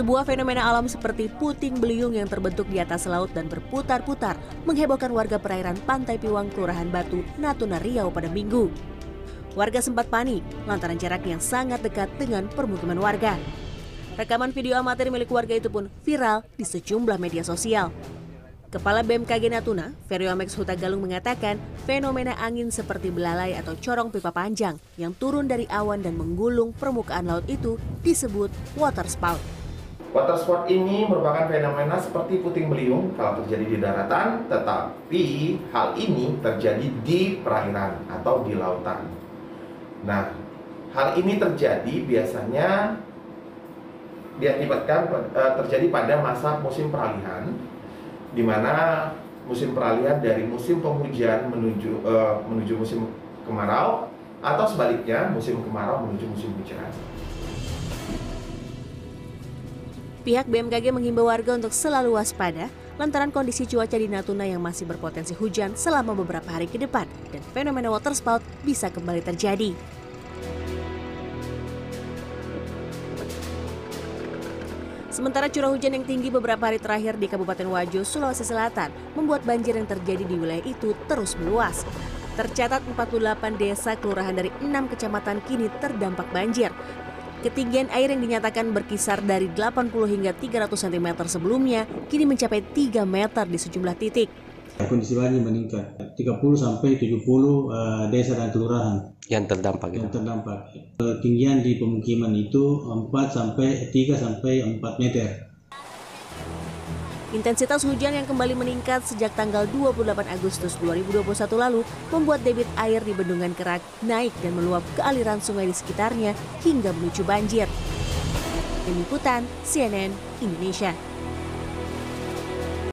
Sebuah fenomena alam seperti puting beliung yang terbentuk di atas laut dan berputar-putar menghebohkan warga perairan Pantai Piwang, Kelurahan Batu, Natuna Riau pada minggu. Warga sempat panik lantaran jarak yang sangat dekat dengan permukiman warga. Rekaman video amatir milik warga itu pun viral di sejumlah media sosial. Kepala BMKG Natuna, Feriomex Huta Galung mengatakan fenomena angin seperti belalai atau corong pipa panjang yang turun dari awan dan menggulung permukaan laut itu disebut water spout. Water sport ini merupakan fenomena seperti puting beliung kalau terjadi di daratan, tetapi hal ini terjadi di perairan atau di lautan. Nah, hal ini terjadi biasanya diakibatkan eh, terjadi pada masa musim peralihan, di mana musim peralihan dari musim penghujan menuju eh, menuju musim kemarau atau sebaliknya musim kemarau menuju musim hujan. Pihak BMKG menghimbau warga untuk selalu waspada lantaran kondisi cuaca di Natuna yang masih berpotensi hujan selama beberapa hari ke depan dan fenomena water spout bisa kembali terjadi. Sementara curah hujan yang tinggi beberapa hari terakhir di Kabupaten Wajo, Sulawesi Selatan membuat banjir yang terjadi di wilayah itu terus meluas. Tercatat 48 desa kelurahan dari 6 kecamatan kini terdampak banjir. Ketinggian air yang dinyatakan berkisar dari 80 hingga 300 cm sebelumnya kini mencapai 3 meter di sejumlah titik. Kondisi banjir meningkat 30 sampai 70 uh, desa dan kelurahan yang terdampak yang terdampak. Ketinggian di pemukiman itu 4 sampai 3 sampai 4 meter. Intensitas hujan yang kembali meningkat sejak tanggal 28 Agustus 2021 lalu membuat debit air di Bendungan Kerak naik dan meluap ke aliran sungai di sekitarnya hingga menuju banjir. Tim Liputan CNN Indonesia.